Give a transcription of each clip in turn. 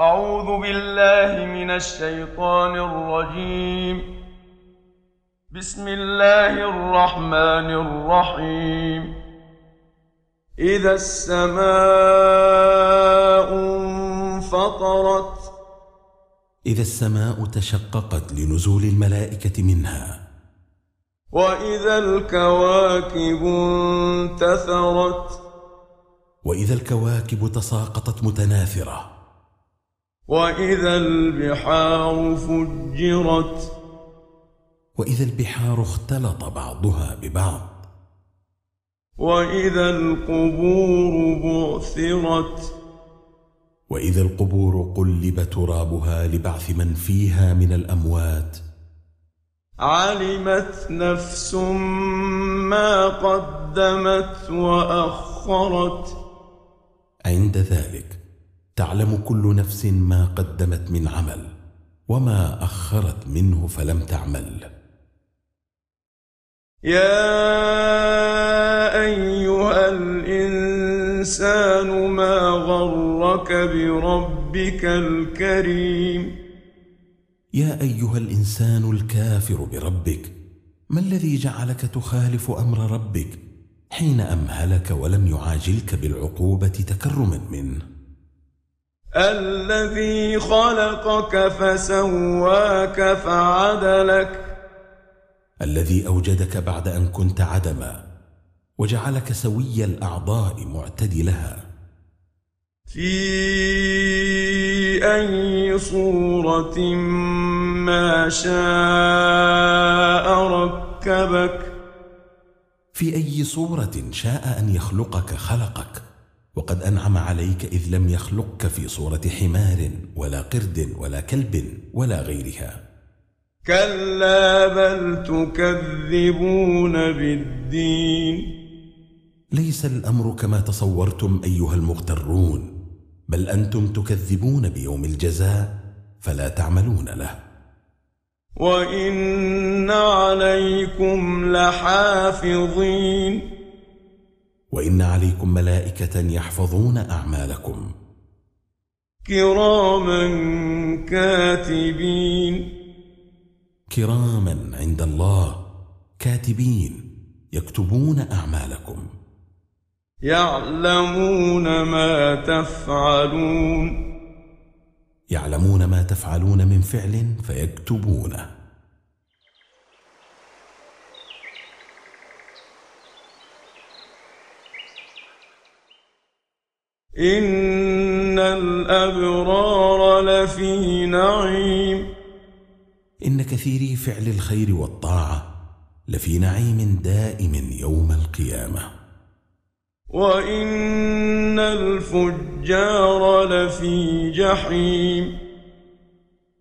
أعوذ بالله من الشيطان الرجيم. بسم الله الرحمن الرحيم. إذا السماء انفطرت. إذا السماء تشققت لنزول الملائكة منها. وإذا الكواكب انتثرت. وإذا الكواكب تساقطت متناثرة. وإذا البحار فجرت. وإذا البحار اختلط بعضها ببعض. وإذا القبور بعثرت. وإذا القبور قلب ترابها لبعث من فيها من الأموات. علمت نفس ما قدمت وأخرت. عند ذلك تعلم كل نفس ما قدمت من عمل وما أخرت منه فلم تعمل. يا أيها الإنسان ما غرك بربك الكريم؟ يا أيها الإنسان الكافر بربك ما الذي جعلك تخالف أمر ربك حين أمهلك ولم يعاجلك بالعقوبة تكرما منه؟ الذي خلقك فسواك فعدلك. الذي أوجدك بعد أن كنت عدما وجعلك سوي الأعضاء معتدلها. في أي صورة ما شاء ركبك. في أي صورة شاء أن يخلقك خلقك. وقد أنعم عليك إذ لم يخلقك في صورة حمار ولا قرد ولا كلب ولا غيرها. كلا بل تكذبون بالدين. ليس الأمر كما تصورتم أيها المغترون بل أنتم تكذبون بيوم الجزاء فلا تعملون له. وإن عليكم لحافظين. وإن عليكم ملائكة يحفظون أعمالكم. كراما كاتبين. كراما عند الله كاتبين يكتبون أعمالكم. يعلمون ما تفعلون. يعلمون ما تفعلون من فعل فيكتبونه. إن الأبرار لفي نعيم إن كثيري فعل الخير والطاعة لفي نعيم دائم يوم القيامة. وإن الفجار لفي جحيم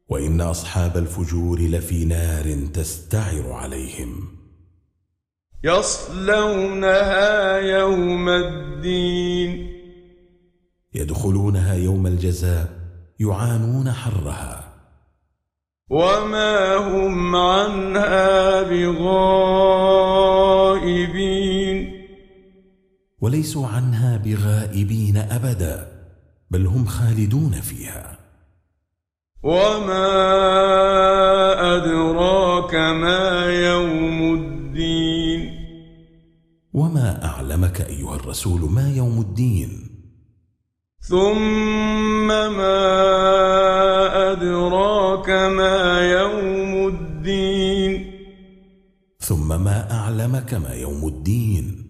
وإن أصحاب الفجور لفي نار تستعر عليهم. يصلونها يوم الدين يدخلونها يوم الجزاء يعانون حرها. وما هم عنها بغائبين. وليسوا عنها بغائبين أبدا بل هم خالدون فيها. وما أدراك ما يوم الدين. وما أعلمك أيها الرسول ما يوم الدين؟ ثم ما أدراك ما يوم الدين ثم ما أعلمك ما يوم الدين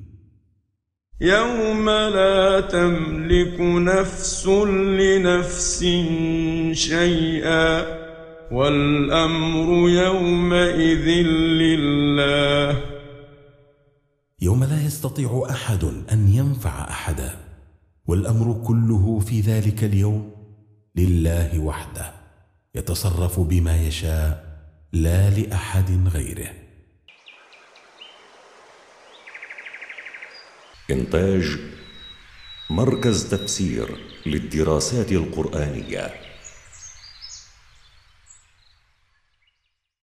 يوم لا تملك نفس لنفس شيئا والأمر يومئذ لله يوم لا يستطيع أحد أن ينفع أحدا والأمر كله في ذلك اليوم لله وحده يتصرف بما يشاء لا لأحد غيره. إنتاج مركز تفسير للدراسات القرآنية.